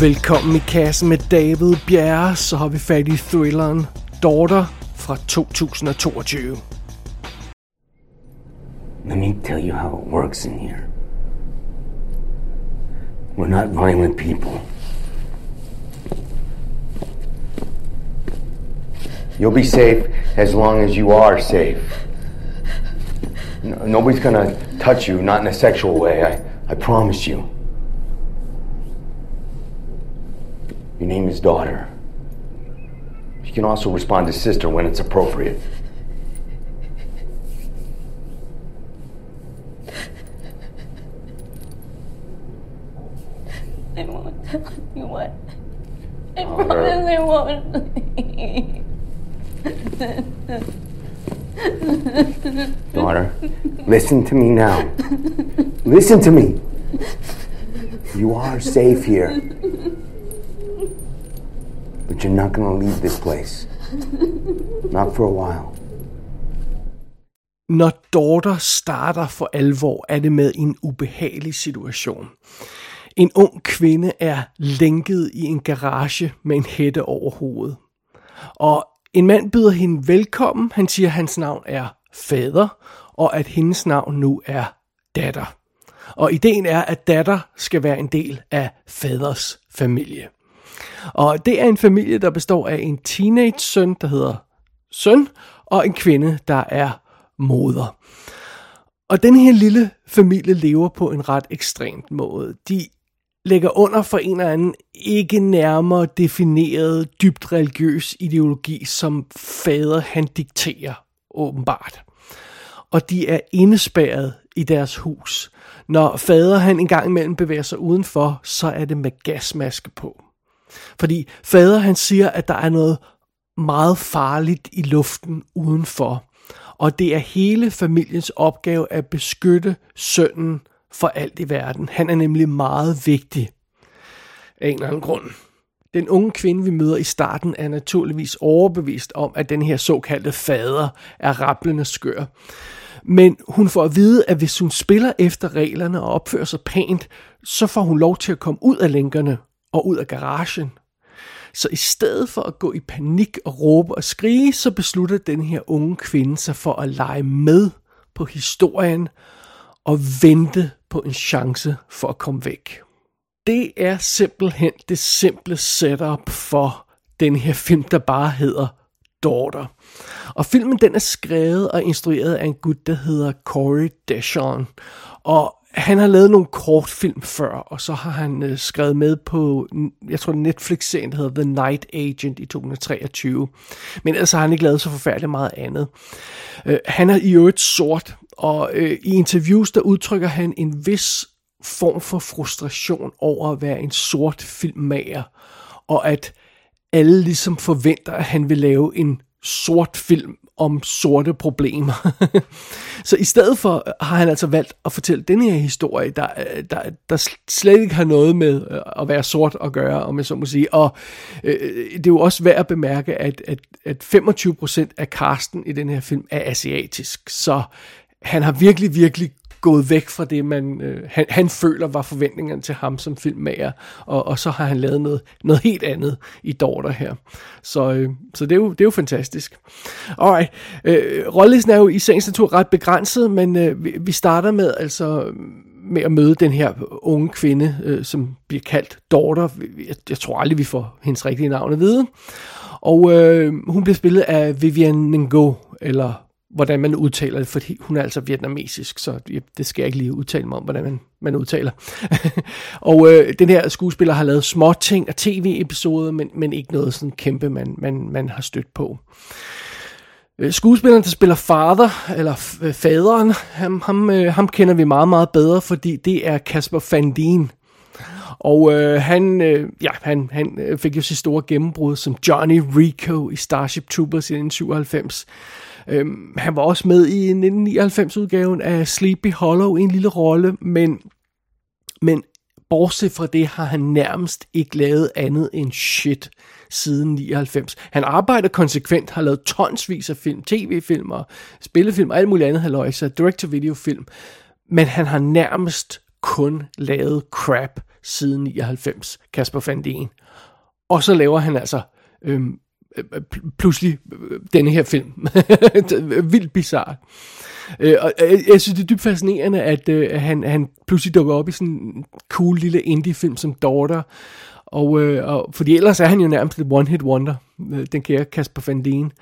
Velkommen i kassen med David Bjerre, så har vi fat i thrilleren Daughter fra 2022. Let me tell you how it works in here. We're not violent people. You'll be safe as long as you are safe. No, nobody's gonna touch you, not in a sexual way, I, I promise you. Your name is daughter. You can also respond to sister when it's appropriate. I won't tell you what. I promise I won't. Daughter, listen to me now. Listen to me. You are safe here. But you're not gonna leave this place. Not for a while. Når Daughter starter for alvor, er det med en ubehagelig situation. En ung kvinde er lænket i en garage med en hætte over hovedet. Og en mand byder hende velkommen. Han siger, at hans navn er fader, og at hendes navn nu er datter. Og ideen er, at datter skal være en del af faders familie. Og det er en familie, der består af en teenage-søn, der hedder søn, og en kvinde, der er moder. Og den her lille familie lever på en ret ekstremt måde. De lægger under for en eller anden ikke nærmere defineret, dybt religiøs ideologi, som fader han dikterer, åbenbart. Og de er indespærret i deres hus. Når fader han engang imellem bevæger sig udenfor, så er det med gasmaske på. Fordi fader han siger, at der er noget meget farligt i luften udenfor. Og det er hele familiens opgave at beskytte sønnen for alt i verden. Han er nemlig meget vigtig af en eller anden grund. Den unge kvinde, vi møder i starten, er naturligvis overbevist om, at den her såkaldte fader er rablende skør. Men hun får at vide, at hvis hun spiller efter reglerne og opfører sig pænt, så får hun lov til at komme ud af lænkerne og ud af garagen. Så i stedet for at gå i panik og råbe og skrige, så beslutter den her unge kvinde sig for at lege med på historien og vente på en chance for at komme væk. Det er simpelthen det simple setup for den her film, der bare hedder Daughter. Og filmen den er skrevet og instrueret af en gut, der hedder Corey Deschon. Og han har lavet nogle kortfilm før, og så har han øh, skrevet med på, jeg tror Netflix-serien, der hedder The Night Agent i 2023. Men ellers har han ikke lavet så forfærdeligt meget andet. Øh, han er i øvrigt sort, og øh, i interviews, der udtrykker han en vis form for frustration over at være en sort filmmager, og at alle ligesom forventer, at han vil lave en sort film om sorte problemer. så i stedet for har han altså valgt at fortælle den her historie, der, øh, der, der slet ikke har noget med øh, at være sort at gøre, om jeg så må sige. Og øh, det er jo også værd at bemærke, at, at, at 25% af casten i den her film er asiatisk. Så han har virkelig, virkelig gået væk fra det, man, øh, han, han føler var forventningerne til ham som filmmager, og, og så har han lavet noget, noget helt andet i Daughter her. Så, øh, så det, er jo, det er jo fantastisk. Alright, øh, rollelisten er jo i sagens natur ret begrænset, men øh, vi, vi starter med altså med at møde den her unge kvinde, øh, som bliver kaldt Daughter. Jeg, jeg tror aldrig, vi får hendes rigtige navn at vide. Og øh, hun bliver spillet af Vivian Ngo, eller hvordan man udtaler det, fordi hun er altså vietnamesisk, så det skal jeg ikke lige udtale mig om, hvordan man, man udtaler. og øh, den her skuespiller har lavet små ting og tv-episoder, men, men ikke noget sådan kæmpe, man, man, man har stødt på. Øh, skuespilleren, der spiller father, eller øh, faderen, ham, ham, øh, ham kender vi meget, meget bedre, fordi det er Kasper Fandin. Og øh, han, øh, ja, han, han øh, fik jo sit store gennembrud som Johnny Rico i Starship Troopers i 1997. Øhm, han var også med i 1999-udgaven af Sleepy Hollow i en lille rolle, men, men bortset fra det har han nærmest ikke lavet andet end shit siden 99. Han arbejder konsekvent, har lavet tonsvis af film, tv-film og spillefilm og alt muligt andet halløj, så direct-to-video-film. Men han har nærmest kun lavet crap siden 99, Kasper Van Dien. Og så laver han altså øhm, Øh, øh, pludselig øh, denne her film. Vildt bizarre. Øh, og jeg, jeg synes, det er dybt fascinerende, at øh, han, han pludselig dukker op i sådan en cool lille indie-film som Daughter. Og, øh, og, fordi ellers er han jo nærmest et one-hit wonder, øh, den kære Kasper Van Dien.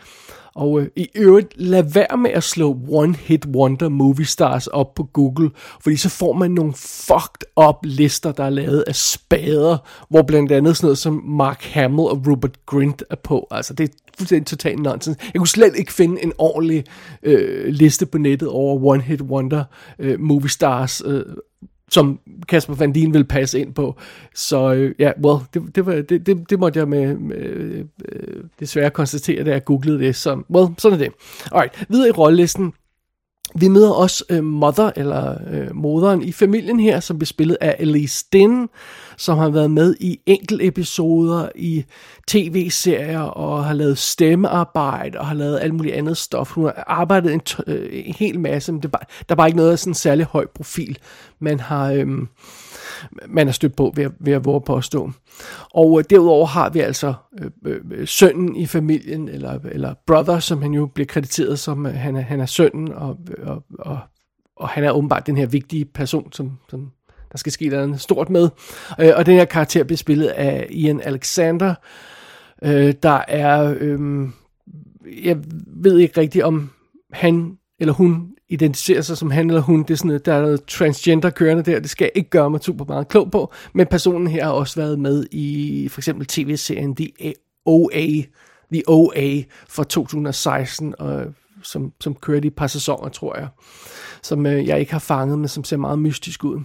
Og øh, i øvrigt, lad være med at slå One Hit Wonder Movie Stars op på Google, fordi så får man nogle fucked up lister, der er lavet af spader, hvor blandt andet sådan noget som Mark Hamill og Rupert Grint er på. Altså, det er fuldstændig totalt nonsens. Jeg kunne slet ikke finde en ordentlig øh, liste på nettet over One Hit Wonder øh, Movie Stars, øh, som Kasper Van Dien vil passe ind på. Så øh, ja, well, det, det, var, det, det, det måtte jeg med, med øh, desværre konstatere, da jeg googlede det. Så, well, sådan er det. Alright, videre i rollelisten. Vi møder også øh, Mother, eller øh, moderen i familien her, som bliver spillet af Elise Din, som har været med i enkelte episoder i tv-serier, og har lavet stemmearbejde, og har lavet alt muligt andet stof. Hun har arbejdet en, øh, en hel masse, men det er bare, der er bare ikke noget af sådan en særlig høj profil, man har... Øh, man er stødt på ved, at, ved at våge påstå. Og øh, derudover har vi altså øh, øh, øh, sønnen i familien, eller, eller brother, som han jo bliver krediteret som, øh, han, er, han er sønnen, og, og, og, og han er åbenbart den her vigtige person, som, som der skal ske noget stort med. Øh, og den her karakter bliver spillet af Ian Alexander, øh, der er, øh, jeg ved ikke rigtigt om han eller hun identificerer sig som han eller hun. Det er sådan, der er noget transgender kørende der. Det skal jeg ikke gøre mig super meget klog på. Men personen her har også været med i for eksempel tv-serien The OA, The OA fra 2016, og som, som kørte i et par sæsoner, tror jeg. Som øh, jeg ikke har fanget, men som ser meget mystisk ud.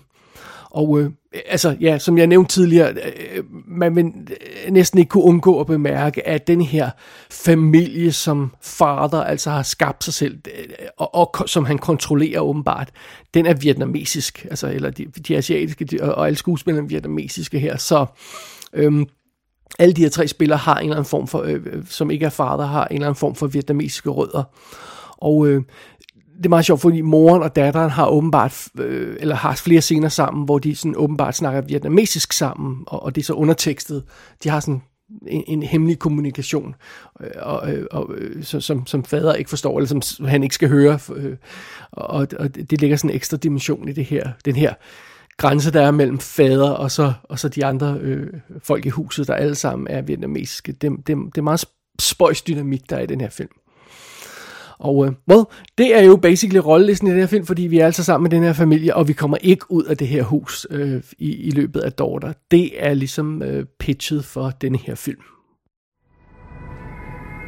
Og øh, altså, ja, som jeg nævnte tidligere, øh, man vil øh, næsten ikke kunne undgå at bemærke, at den her familie, som fader altså har skabt sig selv, øh, og, og som han kontrollerer åbenbart, den er vietnamesisk, altså, eller de, de asiatiske, de, og alle skuespillerne er vietnamesiske her, så... Øh, alle de her tre spillere har en eller anden form for, øh, øh, som ikke er fader, har en eller anden form for vietnamesiske rødder. Og øh, det er meget sjovt, fordi moren og datteren har åbenbart, øh, eller har flere scener sammen, hvor de sådan åbenbart snakker vietnamesisk sammen, og, og det er så undertekstet. De har sådan en, en hemmelig kommunikation, øh, og, øh, og, og, så, som, som fader ikke forstår, eller som han ikke skal høre. Og, og det lægger sådan en ekstra dimension i det her, den her grænse, der er mellem fader og så, og så de andre øh, folk i huset, der alle sammen er vietnamesiske. Det, det, det er meget spøjs dynamik, der er i den her film. Og øh, well, det er jo basically rollelisten i den her film, fordi vi er altså sammen med den her familie, og vi kommer ikke ud af det her hus øh, i, i løbet af Daughter. Det er ligesom øh, pitchet for den her film.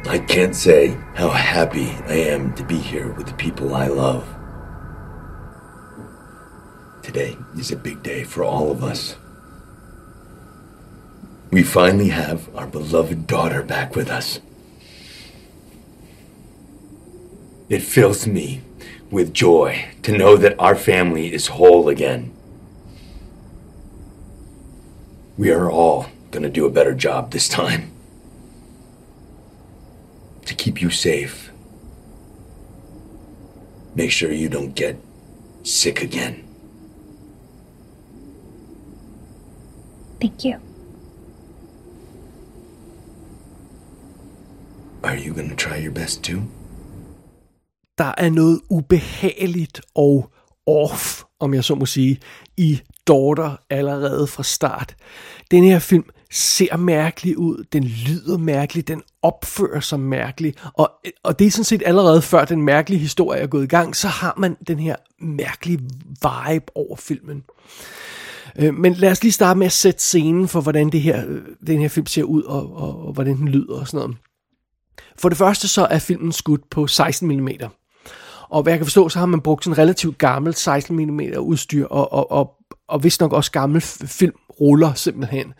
I can't say how happy I am to be here with the people I love. Today is a big day for all of us. We finally have our beloved daughter back with us. It fills me with joy to know that our family is whole again. We are all going to do a better job this time to keep you safe. Make sure you don't get sick again. Thank you. Are you going to try your best too? Der er noget ubehageligt og off, om jeg så må sige, i Daughter allerede fra start. Den her film ser mærkelig ud, den lyder mærkelig, den opfører sig mærkelig, og, og det er sådan set allerede før den mærkelige historie er gået i gang, så har man den her mærkelige vibe over filmen. Øh, men lad os lige starte med at sætte scenen for, hvordan det her, øh, den her film ser ud, og, og, og hvordan den lyder og sådan noget. For det første så er filmen skudt på 16 mm. Og hvad jeg kan forstå, så har man brugt sådan relativt gammelt 16 mm udstyr, og, og, og, og vist nok også gammel filmruller simpelthen.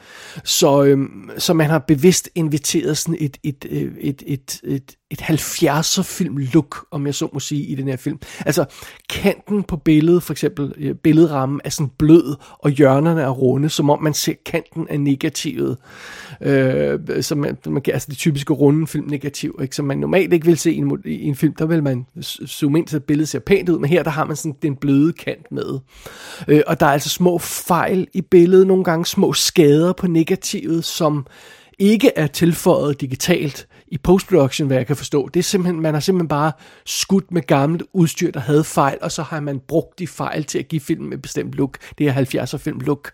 Så, øhm, så man har bevidst inviteret sådan et, et, øh, et, et, et, et et 70'er film look, om jeg så må sige, i den her film. Altså, kanten på billedet, for eksempel øh, billedrammen, er sådan blød, og hjørnerne er runde, som om man ser kanten af negativet. Øh, som man, man, altså det typiske runde film negativ, ikke? som man normalt ikke vil se i en, i en film. Der vil man zoome ind, så billedet ser pænt ud, men her der har man sådan den bløde kant med. Øh, og der er altså små fejl i billedet, nogle gange små skader på negativet, som ikke er tilføjet digitalt i postproduktion, hvad jeg kan forstå. Det er simpelthen, man har simpelthen bare skudt med gammelt udstyr, der havde fejl, og så har man brugt de fejl til at give filmen et bestemt look. Det er 70'er film look.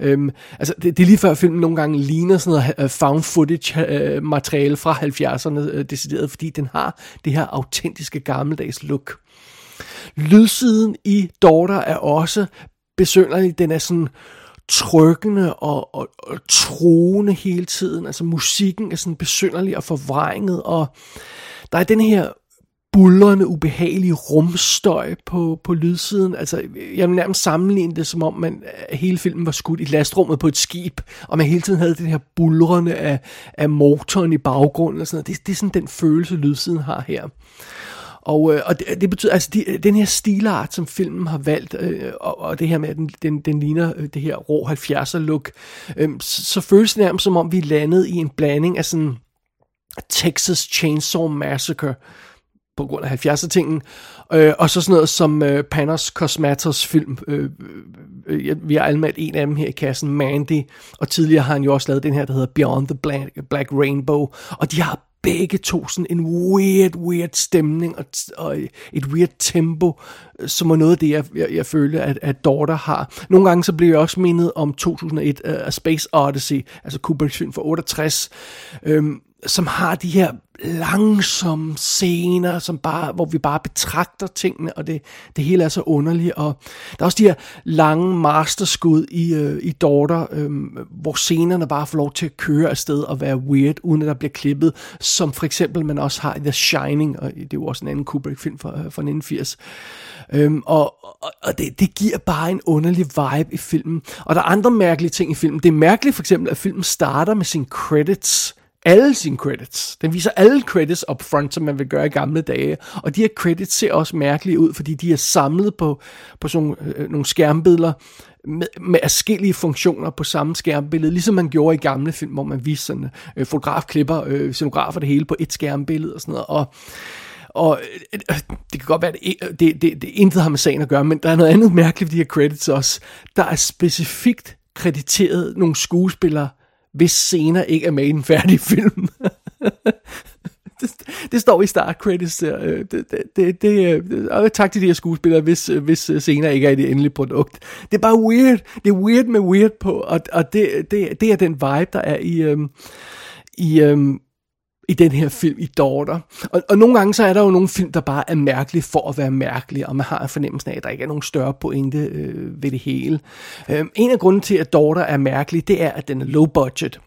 Øhm, altså, det, det, er lige før filmen nogle gange ligner sådan noget øh, found footage øh, materiale fra 70'erne øh, decideret, fordi den har det her autentiske gammeldags look. Lydsiden i Daughter er også besønderlig. Den er sådan trykkende og, og, og troende hele tiden. Altså musikken er sådan besynderlig og forvrænget, og der er den her bullerende, ubehagelige rumstøj på, på lydsiden. Altså, jeg vil nærmest sammenligne det, som om man, hele filmen var skudt i lastrummet på et skib, og man hele tiden havde det her bullerende af, af motoren i baggrunden. Og sådan noget. Det, det er sådan den følelse, lydsiden har her. Og, øh, og det, det betyder, altså de, den her stilart, som filmen har valgt, øh, og, og det her med, at den, den, den ligner øh, det her rå 70'er look, øh, så, så føles det nærmest som om, vi er landet i en blanding af sådan Texas Chainsaw Massacre, på grund af 70'er tingen, øh, og så sådan noget som øh, Panos Cosmatos film, øh, øh, øh vi har anmeldt en af dem her i kassen, Mandy, og tidligere har han jo også lavet den her, der hedder Beyond the Black, Black Rainbow, og de har begge to sådan en weird, weird stemning og, og et weird tempo, øh, som er noget af det, jeg, jeg, jeg føler, at, at Daughter har. Nogle gange så bliver jeg også mindet om 2001 uh, øh, A Space Odyssey, altså Kubricks film for 68, øhm, som har de her langsomme scener, som bare, hvor vi bare betragter tingene, og det, det hele er så underligt. Og der er også de her lange masterskud i, øh, i Daughter, øh, hvor scenerne bare får lov til at køre afsted og være weird, uden at der bliver klippet, som for eksempel man også har i The Shining, og det er jo også en anden Kubrick-film fra, øh, fra 1980. Øhm, og og, og det, det giver bare en underlig vibe i filmen. Og der er andre mærkelige ting i filmen. Det er mærkeligt for eksempel, at filmen starter med sine credits alle sine credits. Den viser alle credits up front, som man vil gøre i gamle dage. Og de her credits ser også mærkelige ud, fordi de er samlet på, på sådan øh, øh, nogle skærmbilleder med, med forskellige funktioner på samme skærmbillede, ligesom man gjorde i gamle film, hvor man viste sådan øh, fotografklipper, øh, scenografer det hele på et skærmbillede og sådan noget. Og og øh, øh det kan godt være, at det, øh, det, det, det intet har med sagen at gøre, men der er noget andet mærkeligt ved de her credits også. Der er specifikt krediteret nogle skuespillere, hvis scener ikke er med i en færdig film. det, det står i start credits der. Øh, det, det, det, det, øh, og tak til de her skuespillere, hvis, øh, hvis scener ikke er i det endelige produkt. Det er bare weird. Det er weird med weird på, og, og det, det, det er den vibe, der er i, øhm, i, øhm, i den her film i Daughter. Og, og nogle gange så er der jo nogle film, der bare er mærkelige for at være mærkelige, og man har en fornemmelse af, at der ikke er nogen større pointe øh, ved det hele. Øh, en af grunden til, at Daughter er mærkelig, det er, at den er low budget.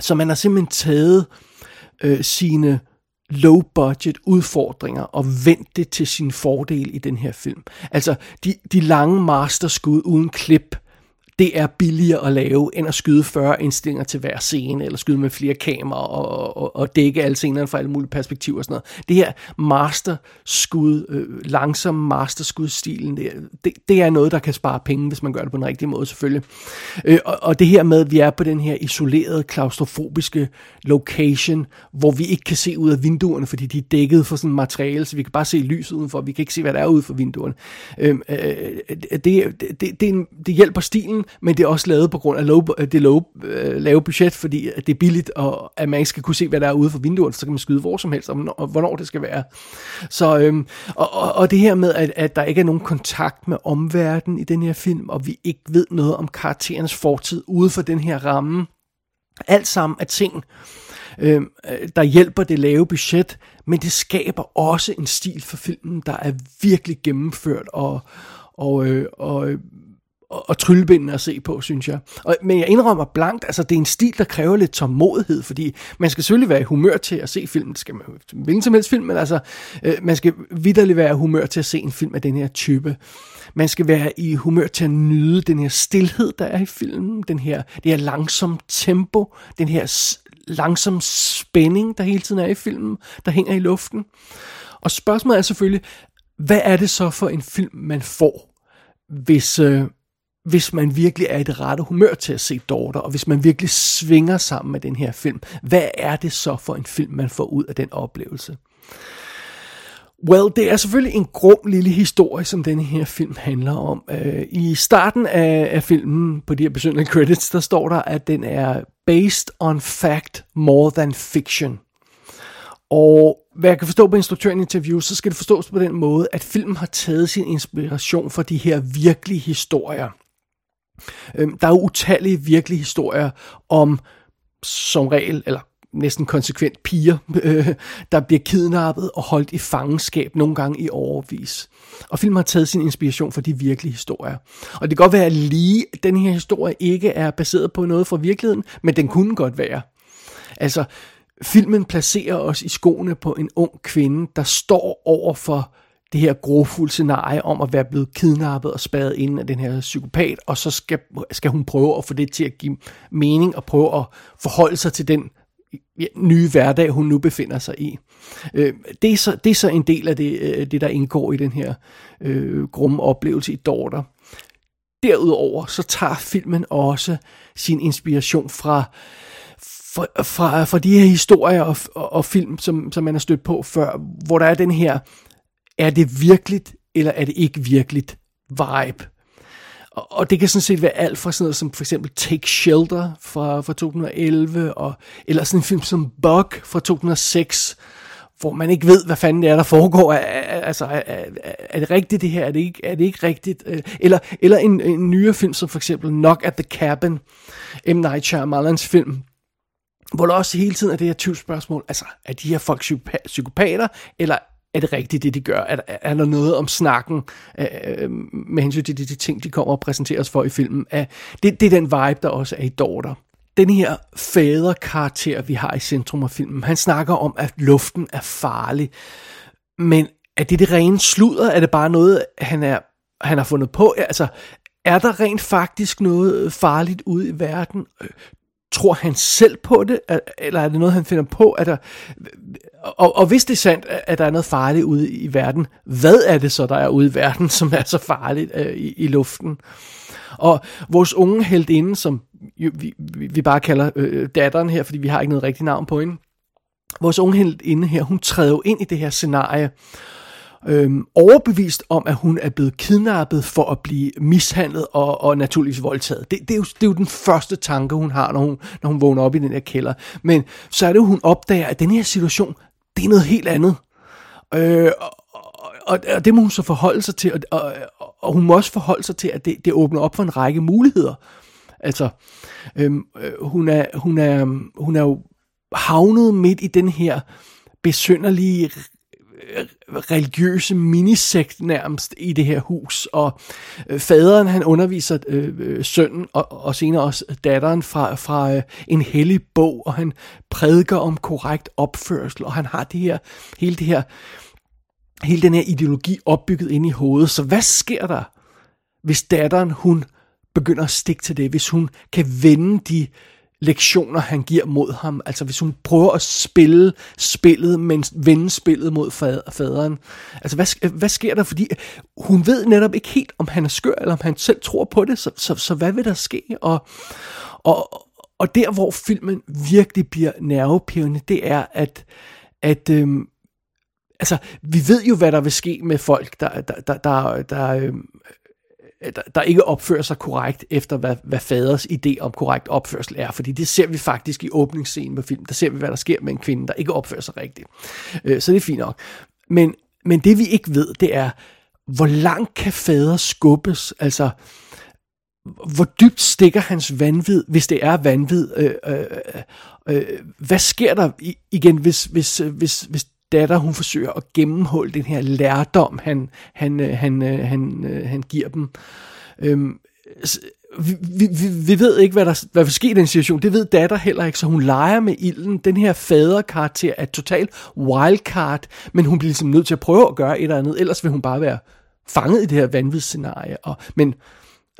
Så man har simpelthen taget øh, sine low budget udfordringer og vendt det til sin fordel i den her film. Altså de, de lange masterskud uden klip, det er billigere at lave, end at skyde 40 indstillinger til hver scene, eller skyde med flere kameraer og, og, og dække alle scenerne fra alle mulige perspektiver og sådan noget. Det her masterskud, øh, langsom masterskud-stilen, det, det, det er noget, der kan spare penge, hvis man gør det på den rigtige måde selvfølgelig. Øh, og, og det her med, at vi er på den her isolerede, klaustrofobiske location, hvor vi ikke kan se ud af vinduerne, fordi de er dækket for sådan materiale, så vi kan bare se lyset udenfor, vi kan ikke se, hvad der er ude for vinduerne. Øhm, øh, øh, det, det, det, det, det hjælper stilen, men det er også lavet på grund af low, øh, det low, øh, lave budget, fordi det er billigt, og at man ikke skal kunne se, hvad der er ude for vinduet, så kan man skyde hvor som helst, og, og hvornår det skal være. Så, øhm, og, og, og det her med, at, at der ikke er nogen kontakt med omverdenen i den her film, og vi ikke ved noget om karakterens fortid ude for den her ramme, alt sammen er ting, øhm, øh, der hjælper det lave budget, men det skaber også en stil for filmen, der er virkelig gennemført og, og, øh, og og, og tryllebindende at se på, synes jeg. Og, men jeg indrømmer blankt, altså det er en stil, der kræver lidt tålmodighed, fordi man skal selvfølgelig være i humør til at se film, det skal man hvilken som helst film, men altså, øh, man skal vidderligt være i humør til at se en film af den her type. Man skal være i humør til at nyde den her stillhed, der er i filmen, den her, det her langsom tempo, den her langsom spænding, der hele tiden er i filmen, der hænger i luften. Og spørgsmålet er selvfølgelig, hvad er det så for en film, man får, hvis, øh, hvis man virkelig er i det rette humør til at se Daughter, og hvis man virkelig svinger sammen med den her film, hvad er det så for en film, man får ud af den oplevelse? Well, det er selvfølgelig en grum lille historie, som denne her film handler om. Uh, I starten af, af filmen, på de her besøgende credits, der står der, at den er based on fact more than fiction. Og hvad jeg kan forstå på instruktøren interview, så skal det forstås på den måde, at filmen har taget sin inspiration fra de her virkelige historier. Øhm, der er jo utallige virkelige historier om som regel, eller næsten konsekvent piger, øh, der bliver kidnappet og holdt i fangenskab nogle gange i overvis. Og filmen har taget sin inspiration fra de virkelige historier. Og det kan godt være, at lige den her historie ikke er baseret på noget fra virkeligheden, men den kunne godt være. Altså, filmen placerer os i skoene på en ung kvinde, der står over for det her grofulde scenarie om at være blevet kidnappet og spadet ind af den her psykopat, og så skal, skal hun prøve at få det til at give mening og prøve at forholde sig til den nye hverdag, hun nu befinder sig i. Øh, det, er så, det er så en del af det, øh, det der indgår i den her øh, grumme oplevelse i Daughter. Derudover så tager filmen også sin inspiration fra fra, fra, fra de her historier og, og, og film, som, som man har stødt på før, hvor der er den her, er det virkeligt, eller er det ikke virkeligt vibe. Og, og det kan sådan set være alt fra sådan noget som for eksempel Take Shelter fra, fra 2011, og, eller sådan en film som Bug fra 2006, hvor man ikke ved, hvad fanden det er, der foregår. Altså, er, er, er det rigtigt det her? Er det ikke, er det ikke rigtigt? Øh, eller, eller en, en nyere film, som for eksempel Knock at the Cabin, M. Night Shyamalans film, hvor der også hele tiden er det her tvivlsspørgsmål. Altså, er de her folk psykopater, eller er det rigtigt, det de gør? Er, er der noget om snakken øh, øh, med hensyn til de, de ting, de kommer og præsenterer os for i filmen? Er, det, det er den vibe, der også er i Daughter. Den her faderkarakter, vi har i centrum af filmen, han snakker om, at luften er farlig. Men er det det rene sludder? Er det bare noget, han, er, han har fundet på? Altså, er der rent faktisk noget farligt ude i verden? Øh, Tror han selv på det, eller er det noget, han finder på? Er der, og, og hvis det er sandt, at der er noget farligt ude i verden, hvad er det så, der er ude i verden, som er så farligt øh, i, i luften? Og vores unge heldinde, som vi, vi bare kalder øh, datteren her, fordi vi har ikke noget rigtigt navn på hende, vores unge heldinde her, hun træder jo ind i det her scenarie, øhm, overbevist om, at hun er blevet kidnappet for at blive mishandlet og, og naturligvis voldtaget. Det, det, er jo, det er jo den første tanke, hun har, når hun, når hun vågner op i den her kælder. Men så er det jo, hun opdager, at den her situation, det er noget helt andet. Øh, og, og, og det må hun så forholde sig til, og, og, og hun må også forholde sig til, at det, det åbner op for en række muligheder. Altså, øhm, øh, hun, er, hun, er, hun er jo havnet midt i den her besynderlige religiøse minisekt nærmest i det her hus, og øh, faderen han underviser øh, øh, sønnen og, og senere også datteren fra, fra øh, en hellig bog, og han prædiker om korrekt opførsel, og han har det her, hele det her, hele den her ideologi opbygget ind i hovedet. Så hvad sker der, hvis datteren hun begynder at stikke til det, hvis hun kan vende de lektioner, han giver mod ham. Altså hvis hun prøver at spille spillet, men vende spillet mod faderen. Altså hvad, hvad sker der? Fordi hun ved netop ikke helt, om han er skør, eller om han selv tror på det. Så, så, så hvad vil der ske? Og, og, og der, hvor filmen virkelig bliver nervepirrende, det er, at, at øhm, altså, vi ved jo, hvad der vil ske med folk, der, der, der, der, der øhm, Øh, der, der ikke opfører sig korrekt efter, hvad, hvad faders idé om korrekt opførsel er. Fordi det ser vi faktisk i åbningsscenen på film. Der ser vi, hvad der sker med en kvinde, der ikke opfører sig rigtigt. Øh, så det er fint nok. Men, men det vi ikke ved, det er, hvor langt kan fader skubbes? Altså, hvor dybt stikker hans vanvid, hvis det er vanvid? Øh, øh, øh, øh hvad sker der igen, hvis, hvis, øh, hvis, hvis datter, hun forsøger at gennemholde den her lærdom, han, han, øh, han, øh, han, han, han giver dem. Øhm, vi, vi, vi ved ikke, hvad der, hvad vil ske i den situation. Det ved datter heller ikke, så hun leger med ilden. Den her faderkarakter er total wildcard, men hun bliver ligesom nødt til at prøve at gøre et eller andet, ellers vil hun bare være fanget i det her vanvidsscenarie. Og, men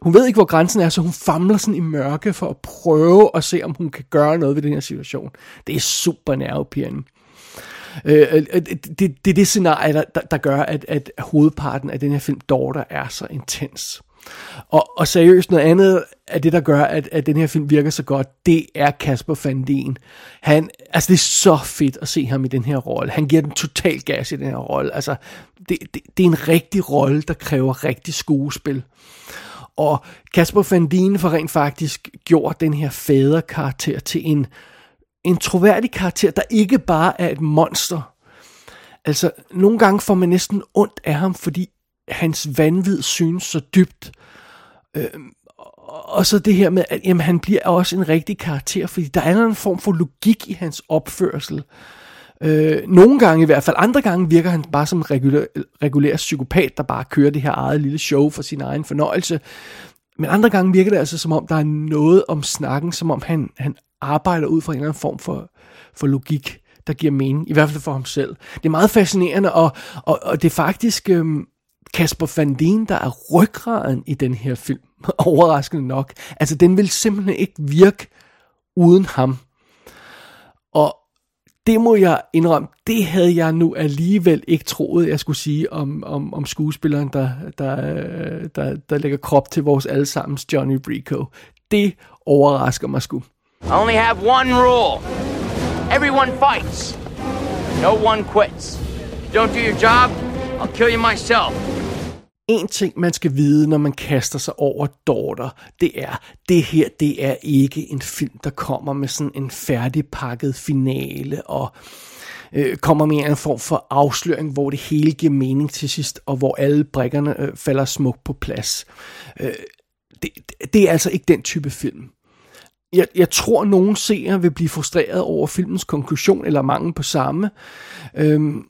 hun ved ikke, hvor grænsen er, så hun famler sådan i mørke for at prøve at se, om hun kan gøre noget ved den her situation. Det er super nervepirrende. Øh, øh, øh, det, det, det er det scenarie, der, der, der gør, at, at hovedparten af den her film, Daughter, er så intens. Og, og seriøst, noget andet af det, der gør, at, at den her film virker så godt, det er Kasper Van Dien. Han, altså det er så fedt at se ham i den her rolle. Han giver den total gas i den her rolle. Altså, det, det, det er en rigtig rolle, der kræver rigtig skuespil. Og Kasper Van Dien får rent faktisk gjort den her faderkarakter til en, en troværdig karakter, der ikke bare er et monster. Altså, nogle gange får man næsten ondt af ham, fordi hans vanvid synes så dybt. Øh, og så det her med, at jamen, han bliver også en rigtig karakter, fordi der er en form for logik i hans opførsel. Øh, nogle gange i hvert fald, andre gange virker han bare som en regulær, regulær psykopat, der bare kører det her eget lille show for sin egen fornøjelse. Men andre gange virker det altså som om, der er noget om snakken, som om han, han arbejder ud fra en eller anden form for, for logik, der giver mening, i hvert fald for ham selv. Det er meget fascinerende, og, og, og det er faktisk øhm, Kasper Van Dien, der er ryggraden i den her film. Overraskende nok. Altså, den vil simpelthen ikke virke uden ham. Og det må jeg indrømme, det havde jeg nu alligevel ikke troet, jeg skulle sige om, om, om skuespilleren, der, der, øh, der, der lægger krop til vores allesammens Johnny Brico. Det overrasker mig sgu. I only have one rule. Everyone fights. No one quits. you don't do your job, I'll kill you myself. En ting, man skal vide, når man kaster sig over Daughter, det er, det her, det er ikke en film, der kommer med sådan en færdigpakket finale og øh, kommer med en form for afsløring, hvor det hele giver mening til sidst, og hvor alle brækkerne øh, falder smukt på plads. Øh, det, det er altså ikke den type film. Jeg, jeg tror, at nogen seere vil blive frustreret over filmens konklusion, eller mangel på samme. Øhm,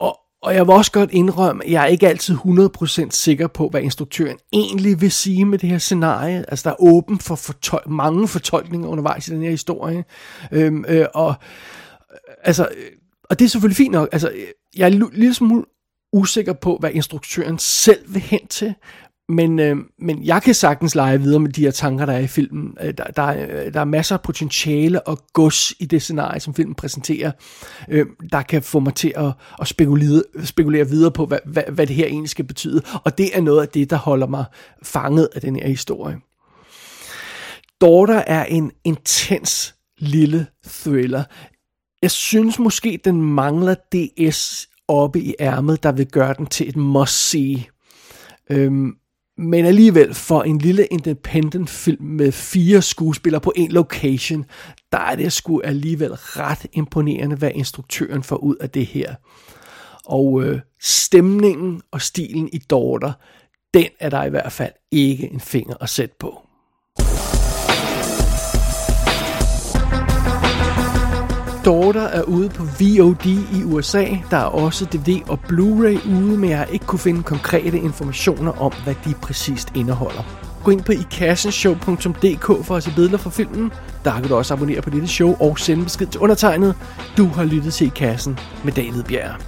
og, og jeg vil også godt indrømme, at jeg er ikke altid 100% sikker på, hvad instruktøren egentlig vil sige med det her scenarie. Altså, der er åben for fortol- mange fortolkninger undervejs i den her historie. Øhm, øh, og, øh, altså, øh, og det er selvfølgelig fint nok. Altså, jeg er en lille smule usikker på, hvad instruktøren selv vil hen til, men, øh, men jeg kan sagtens lege videre med de her tanker, der er i filmen. Øh, der, der, øh, der er masser af potentiale og gods i det scenarie, som filmen præsenterer, øh, der kan få mig til at, at spekulere, spekulere videre på, hvad, hvad, hvad det her egentlig skal betyde. Og det er noget af det, der holder mig fanget af den her historie. Daughter er en intens lille thriller. Jeg synes måske, den mangler DS oppe i ærmet, der vil gøre den til et must-see. Øhm, men alligevel for en lille independent film med fire skuespillere på en location, der er det sgu alligevel ret imponerende, hvad instruktøren får ud af det her. Og øh, stemningen og stilen i Daughter, den er der i hvert fald ikke en finger at sætte på. Daughter er ude på VOD i USA. Der er også DVD og Blu-ray ude, men jeg har ikke kunne finde konkrete informationer om, hvad de præcist indeholder. Gå ind på ikassenshow.dk for at se billeder fra filmen. Der kan du også abonnere på dette show og sende besked til undertegnet. Du har lyttet til I Kassen med David Bjerg.